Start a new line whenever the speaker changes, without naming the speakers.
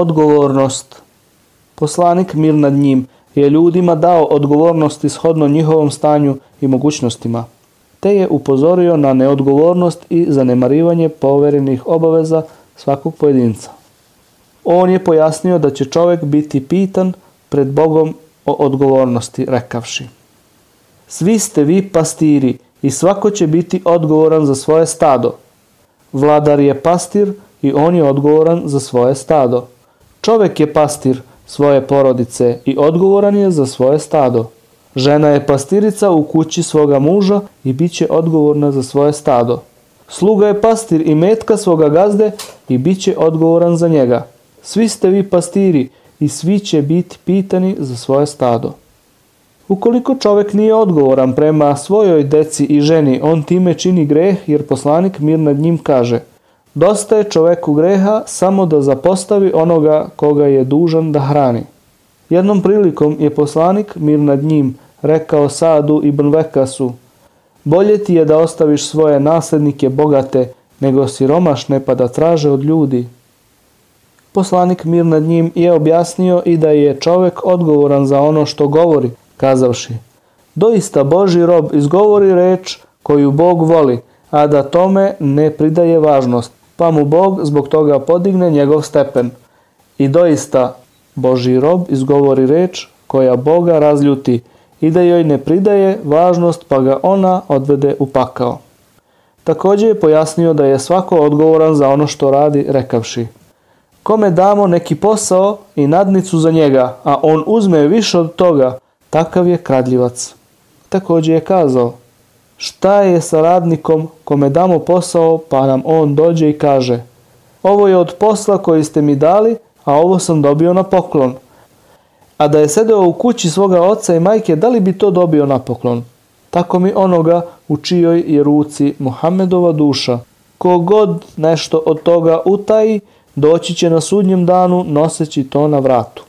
Odgovornost. Poslanik mir nad njim je ljudima dao odgovornost ishodno njihovom stanju i mogućnostima, te je upozorio na neodgovornost i zanemarivanje poverenih obaveza svakog pojedinca. On je pojasnio da će čovjek biti pitan pred Bogom o odgovornosti, rekavši. Svi ste vi pastiri i svako će biti odgovoran za svoje stado. Vladar je pastir i on je odgovoran za svoje stado. Čovjek je pastir svoje porodice i odgovoran je za svoje stado. Žena je pastirica u kući svoga muža i bit će odgovorna za svoje stado. Sluga je pastir i metka svoga gazde i bit će odgovoran za njega. Svi ste vi pastiri i svi će biti pitani za svoje stado. Ukoliko čovjek nije odgovoran prema svojoj deci i ženi, on time čini greh jer poslanik mir nad njim kaže Dosta je čoveku greha samo da zapostavi onoga koga je dužan da hrani. Jednom prilikom je poslanik mir nad njim rekao Sadu ibn Vekasu Bolje ti je da ostaviš svoje naslednike bogate nego siromašne pa da traže od ljudi. Poslanik mir nad njim je objasnio i da je čovjek odgovoran za ono što govori, kazavši Doista Boži rob izgovori reč koju Bog voli, a da tome ne pridaje važnost, pa mu Bog zbog toga podigne njegov stepen. I doista Boži rob izgovori reč koja Boga razljuti i da joj ne pridaje važnost pa ga ona odvede u pakao. Također je pojasnio da je svako odgovoran za ono što radi rekavši Kome damo neki posao i nadnicu za njega, a on uzme više od toga, takav je kradljivac. Također je kazao, šta je sa radnikom kome damo posao pa nam on dođe i kaže, ovo je od posla koji ste mi dali, a ovo sam dobio na poklon. A da je sedeo u kući svoga oca i majke, da li bi to dobio na poklon? Tako mi onoga u čijoj je ruci Muhammedova duša. Kogod nešto od toga utaji, doći će na sudnjem danu noseći to na vratu.